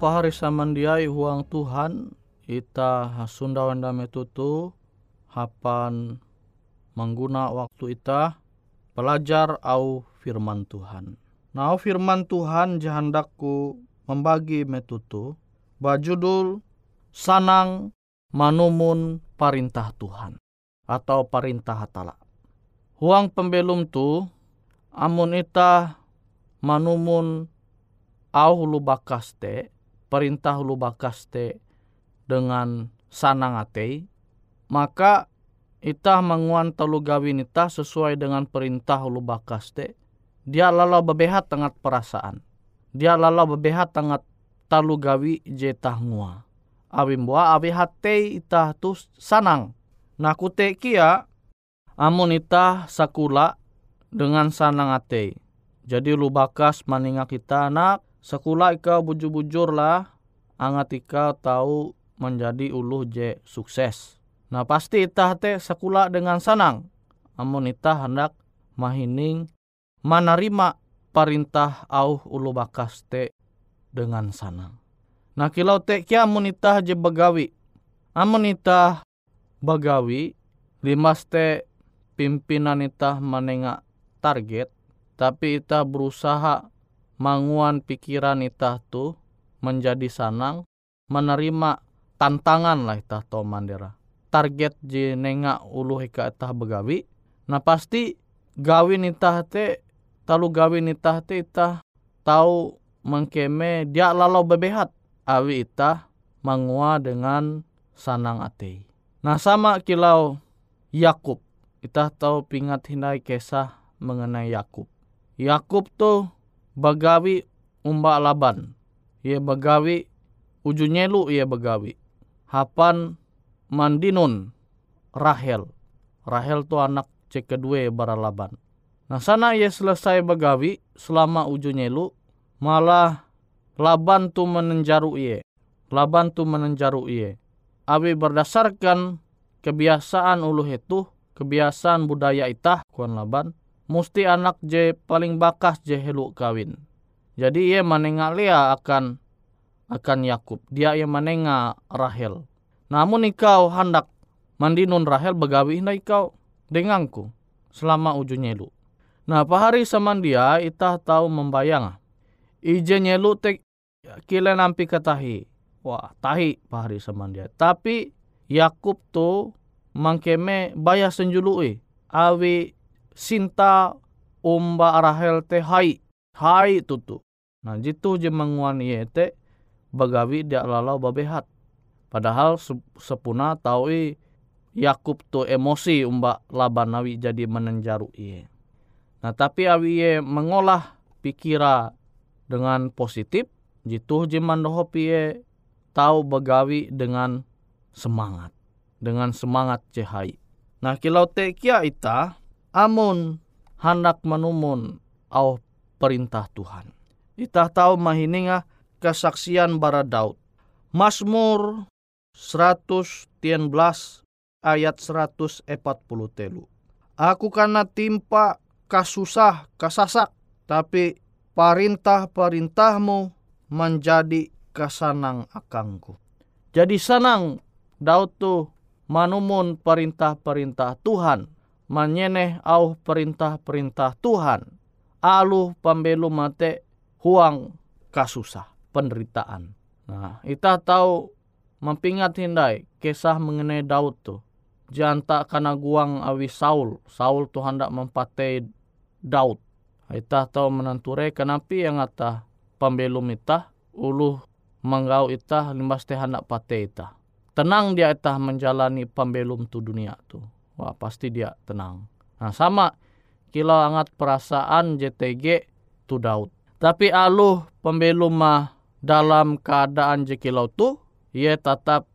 Pahari samandiai huang Tuhan ita hasunda wanda metutu hapan mengguna waktu ita pelajar au firman Tuhan. Nah firman Tuhan jahandakku membagi metutu bajudul sanang manumun perintah Tuhan atau perintah hatala. Huang pembelum tu amun ita manumun au hulu bakaste perintah hulu bakaste dengan sanang atei maka ita manguan telu gawin ita sesuai dengan perintah hulu bakaste dia lalau bebehat tengat perasaan. Dia lalau bebehat tengat talu gawi je ngua. Awim bua awi hate ita tu sanang. Nah kute kia amun ita sakula dengan sanang ate jadi lu bakas maninga kita anak sekula ika bujur-bujur lah angat ika tahu menjadi ulu je sukses. Nah pasti itah te sekula dengan sanang. Amun itah hendak mahining menerima perintah au ulu bakas te dengan sanang. Nah kilau te kia amun itah je begawi. Amun itah begawi limas te pimpinan itah menengak target tapi itah berusaha manguan pikiran itah tu menjadi sanang menerima tantangan lah itah to mandera. Target je nenga ulu hika itah begawi nah pasti gawin itah te talu gawin itah te itah tahu mengkeme dia lalau bebehat awi itah mangua dengan sanang ate nah sama kilau Yakub itah tahu pingat hindai kisah mengenai Yakub. Yakub tuh bagawi umba laban. Ia bagawi uju nyelu ia bagawi. Hapan mandinun Rahel. Rahel tu anak cek kedua bara laban. Nah sana ia selesai bagawi selama uju nyelu malah laban tu menenjaru ia. Laban tu menenjaru ia. Abi berdasarkan kebiasaan ulu itu, kebiasaan budaya itah kuan laban, mesti anak je paling bakas je helu kawin. Jadi ia menengah Lea akan akan Yakub. Dia ia menengah Rahel. Namun ikau hendak mandinun Rahel begawi na ikau denganku selama ujung nyelu. Nah pahari saman dia itah tahu membayang. Ije nyelu tek kile nampi ketahi. Wah tahi pahari saman dia. Tapi Yakub tu mangkeme bayar senjului. Awi sinta umba Rahel te hai. Hai tutu. Nah jitu je menguan iye te bagawi dia lalau babehat. Padahal sepuna taui Yakub tu emosi umba Labanawi jadi menenjaru iye. Nah tapi awi iye mengolah pikira dengan positif jitu je mandohop iye tahu bagawi dengan semangat. Dengan semangat cehai. Nah kilau te kia ita amun hendak menumun au perintah Tuhan. Kita tahu mahininga kesaksian bara Daud. Mazmur 113 ayat 140 telu. Aku karena timpa kasusah kasasak, tapi perintah-perintahmu menjadi kesanang akangku. Jadi senang Daud tuh manumun perintah-perintah Tuhan manyeneh au perintah-perintah Tuhan. Alu pembelu mate huang kasusah, penderitaan. Nah, kita tahu mempingat hindai kisah mengenai Daud tu. Janta karena guang awi Saul. Saul tu hendak mempatai Daud. Kita tahu menanture kenapa yang ngata pembelum ita ulu menggau ita limbas teh hendak patai ita. Tenang dia ita menjalani pembelum tu dunia tu wah pasti dia tenang. Nah sama kilo angat perasaan JTG tu Daud. Tapi aluh pembelum mah dalam keadaan jekilau tu, ia tetap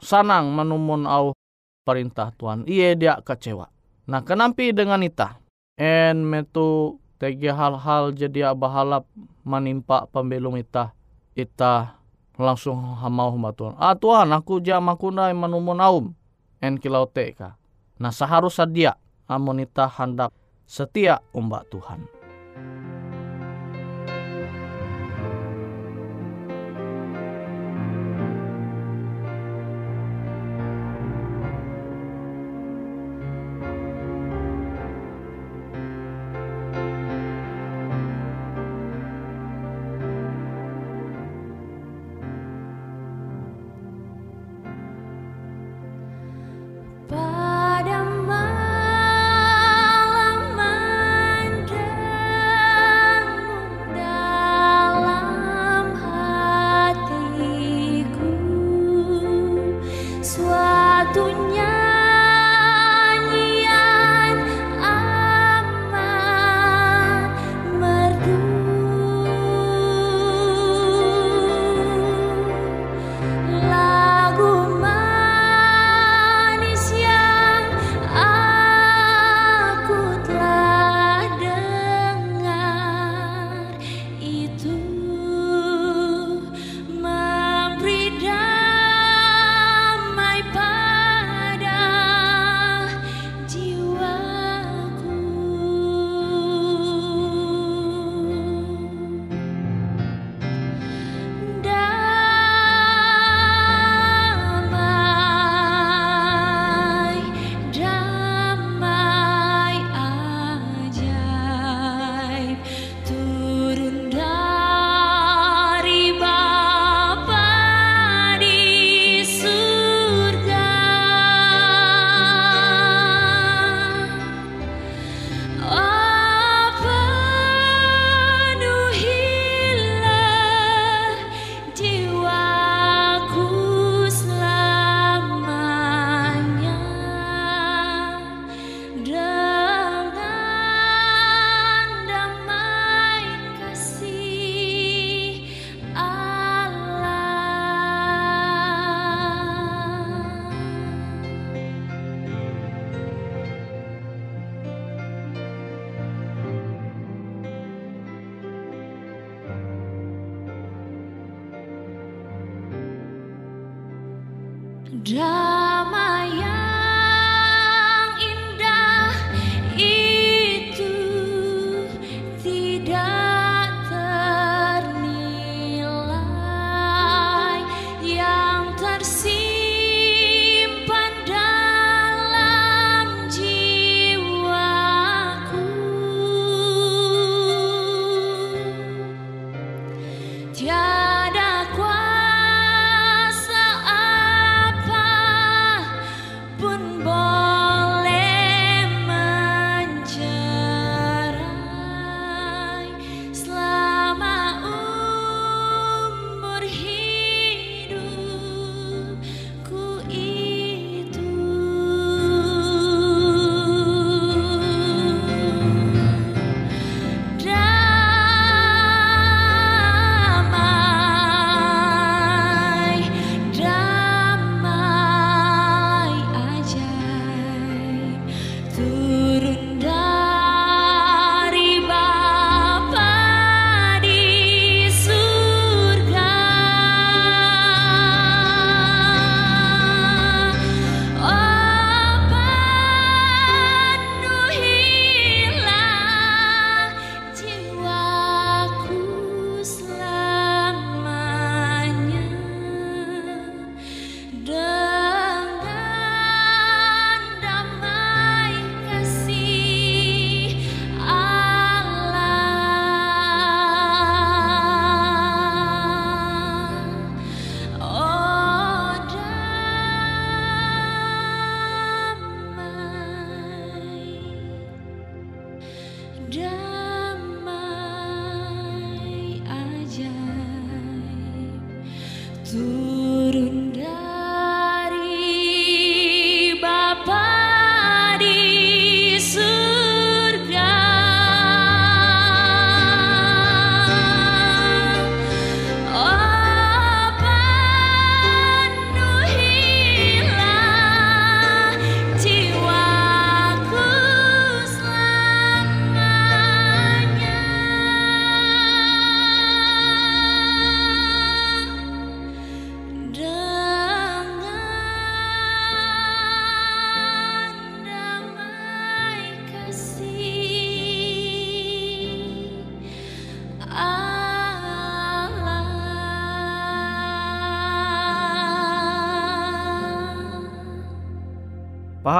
sanang menumun au perintah Tuhan. Ia dia kecewa. Nah kenapa dengan ita? En metu tegi hal-hal jadi abahalap menimpa pembelum ita. Ita langsung hamau hamba Tuhan. Ah Tuhan aku jamakuna menumun aum. En kilau teka. Nah seharusnya dia amonita hendak setia umbak Tuhan.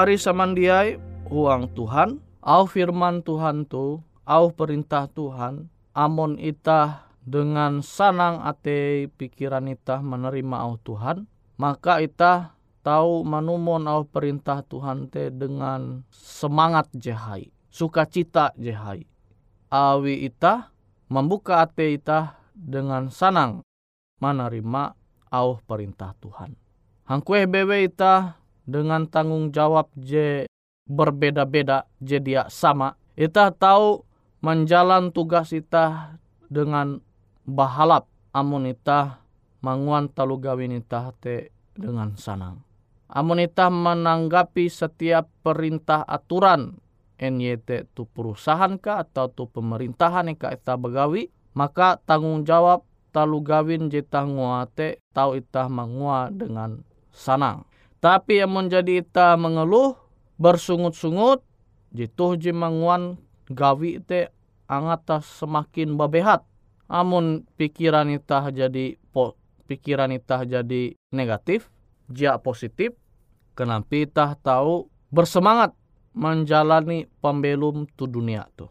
Pahari samandiai huang Tuhan, au firman Tuhan tu, au perintah Tuhan, amon itah dengan sanang ate pikiran itah menerima au Tuhan, maka itah tahu manumon au perintah Tuhan te dengan semangat jehai, sukacita jehai. Awi itah membuka ate itah dengan sanang menerima au perintah Tuhan. Hangkue bewe itah dengan tanggung jawab je berbeda-beda je dia sama. Ita tahu menjalan tugas ita dengan bahalap amun ita manguan talu gawin ita te dengan sanang. Amun ita menanggapi setiap perintah aturan NYT tu perusahaan ka atau tu pemerintahan ka ita begawi maka tanggung jawab talu gawin jeta ngua te tau ita mangua dengan sanang. Tapi yang menjadi ita mengeluh bersungut-sungut jitu ji manguan gawi te angata semakin babehat. Amun pikiran ita jadi po, pikiran ita jadi negatif, jia positif, kenapa ita tahu bersemangat menjalani pembelum tu dunia tu.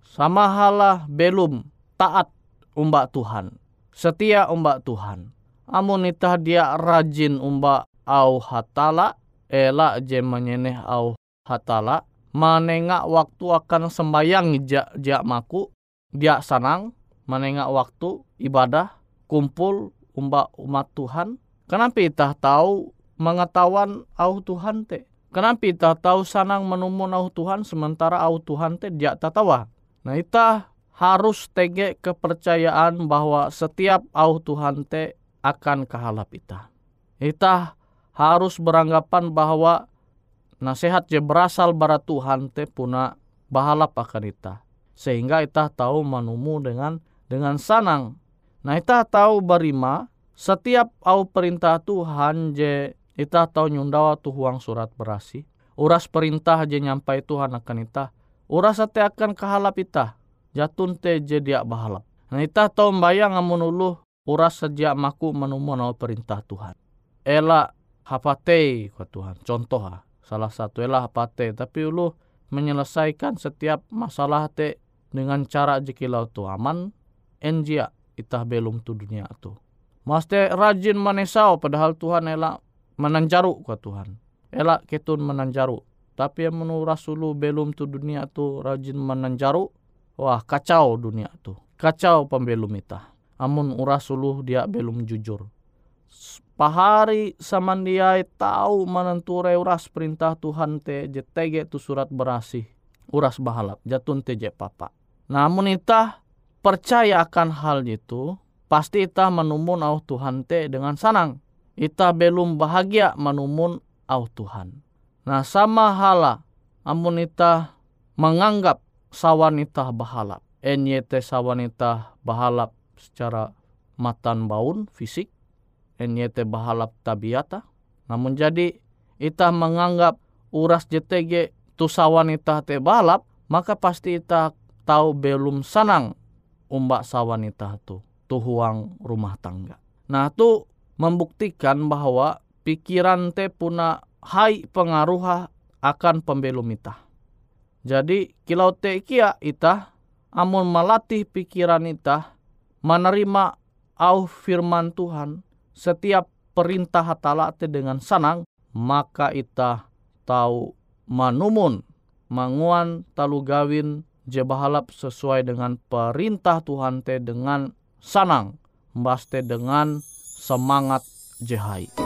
Sama halah belum taat umbak Tuhan. Setia umbak Tuhan. Amun itah dia rajin umbak au hatala, elak je menyeneh au hatala, menengak waktu akan sembayang jak jak maku, dia sanang, menengak waktu ibadah, kumpul umbak umat Tuhan. Kenapa itah tahu mengetahuan au Tuhan te? Kenapa itah tahu sanang menumun au Tuhan sementara au Tuhan te dia tatawa? Nah itah harus tege kepercayaan bahwa setiap au Tuhan te akan kehalap ita. Ita harus beranggapan bahwa nasihat je berasal bara Tuhan te puna bahalap akan ita. Sehingga ita tahu manumu dengan dengan sanang. Nah ita tahu barima setiap au perintah Tuhan je ita tahu nyundawa tu huang surat berasi. Uras perintah je nyampai Tuhan akan ita. Uras ate akan kehalap ita jatun te je dia bahalap. Nah ita tau bayang amun ulu uras sejak maku menumon perintah Tuhan. Ela hapate kwa Tuhan. Contoh ha, salah satu ela hapate. Tapi ulu menyelesaikan setiap masalah te dengan cara jikilau tu aman. Enjia itah belum tu dunia tu. Maste rajin manesau padahal Tuhan ela menanjaru kwa Tuhan. Ela ketun menanjaru. Tapi yang menuras ulu belum tu dunia tu rajin menanjaru Wah kacau dunia tu. Kacau pembelum ita. Amun uras uluh dia belum jujur. Pahari saman dia tahu menenture uras perintah Tuhan te jetege tu surat berasih. Uras bahalap jatun te je papa. Namun ita percaya akan hal itu pasti ita menumun au Tuhan te dengan sanang. Ita belum bahagia menumun au Tuhan. Nah sama hala amun ita menganggap sawanita bahalap. NYT sawanita bahalap secara matan baun fisik. NYT bahalap tabiata. Namun jadi ita menganggap uras JTG tu sawanita te bahalap, maka pasti ita tahu belum sanang umbak sawanita tu, tu huang rumah tangga. Nah tu membuktikan bahwa pikiran te puna hai pengaruh akan pembelum ita. Jadi kilau te kia ita amun melatih pikiran ita menerima au firman Tuhan setiap perintah hatala dengan sanang maka ita tahu manumun manguan talu gawin je bahalap sesuai dengan perintah Tuhan te dengan sanang mbaste dengan semangat jehai.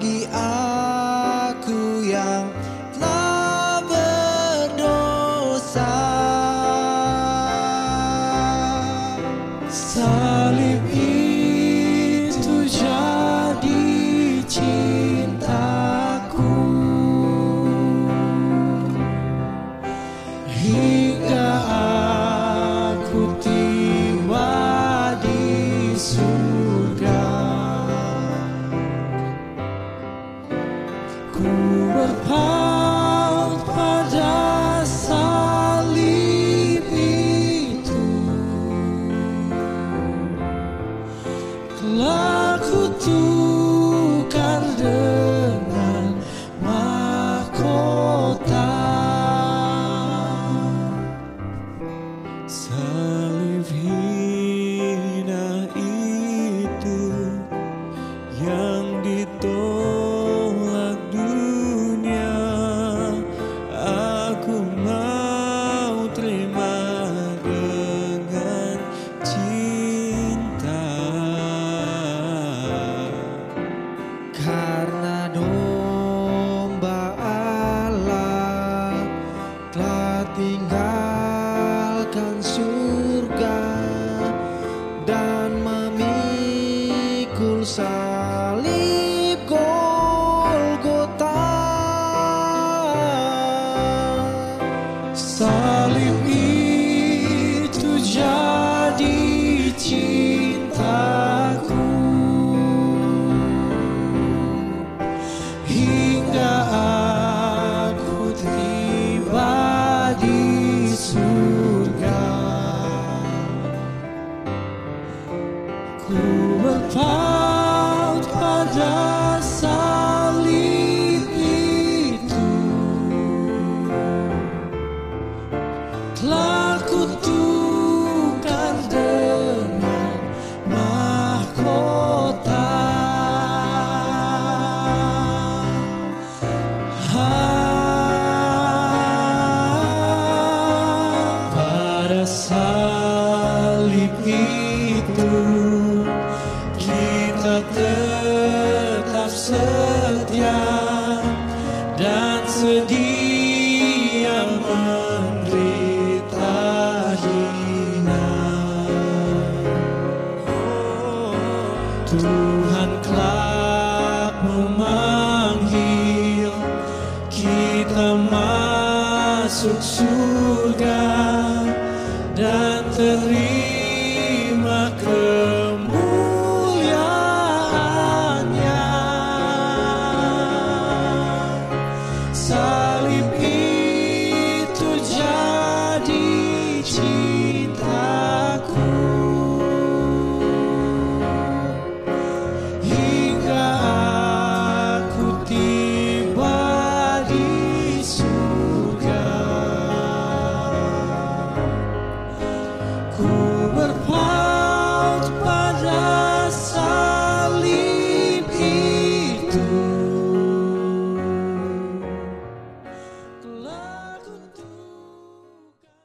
bagi aku Tuhan kelak memanggil kita masuk surga dan terima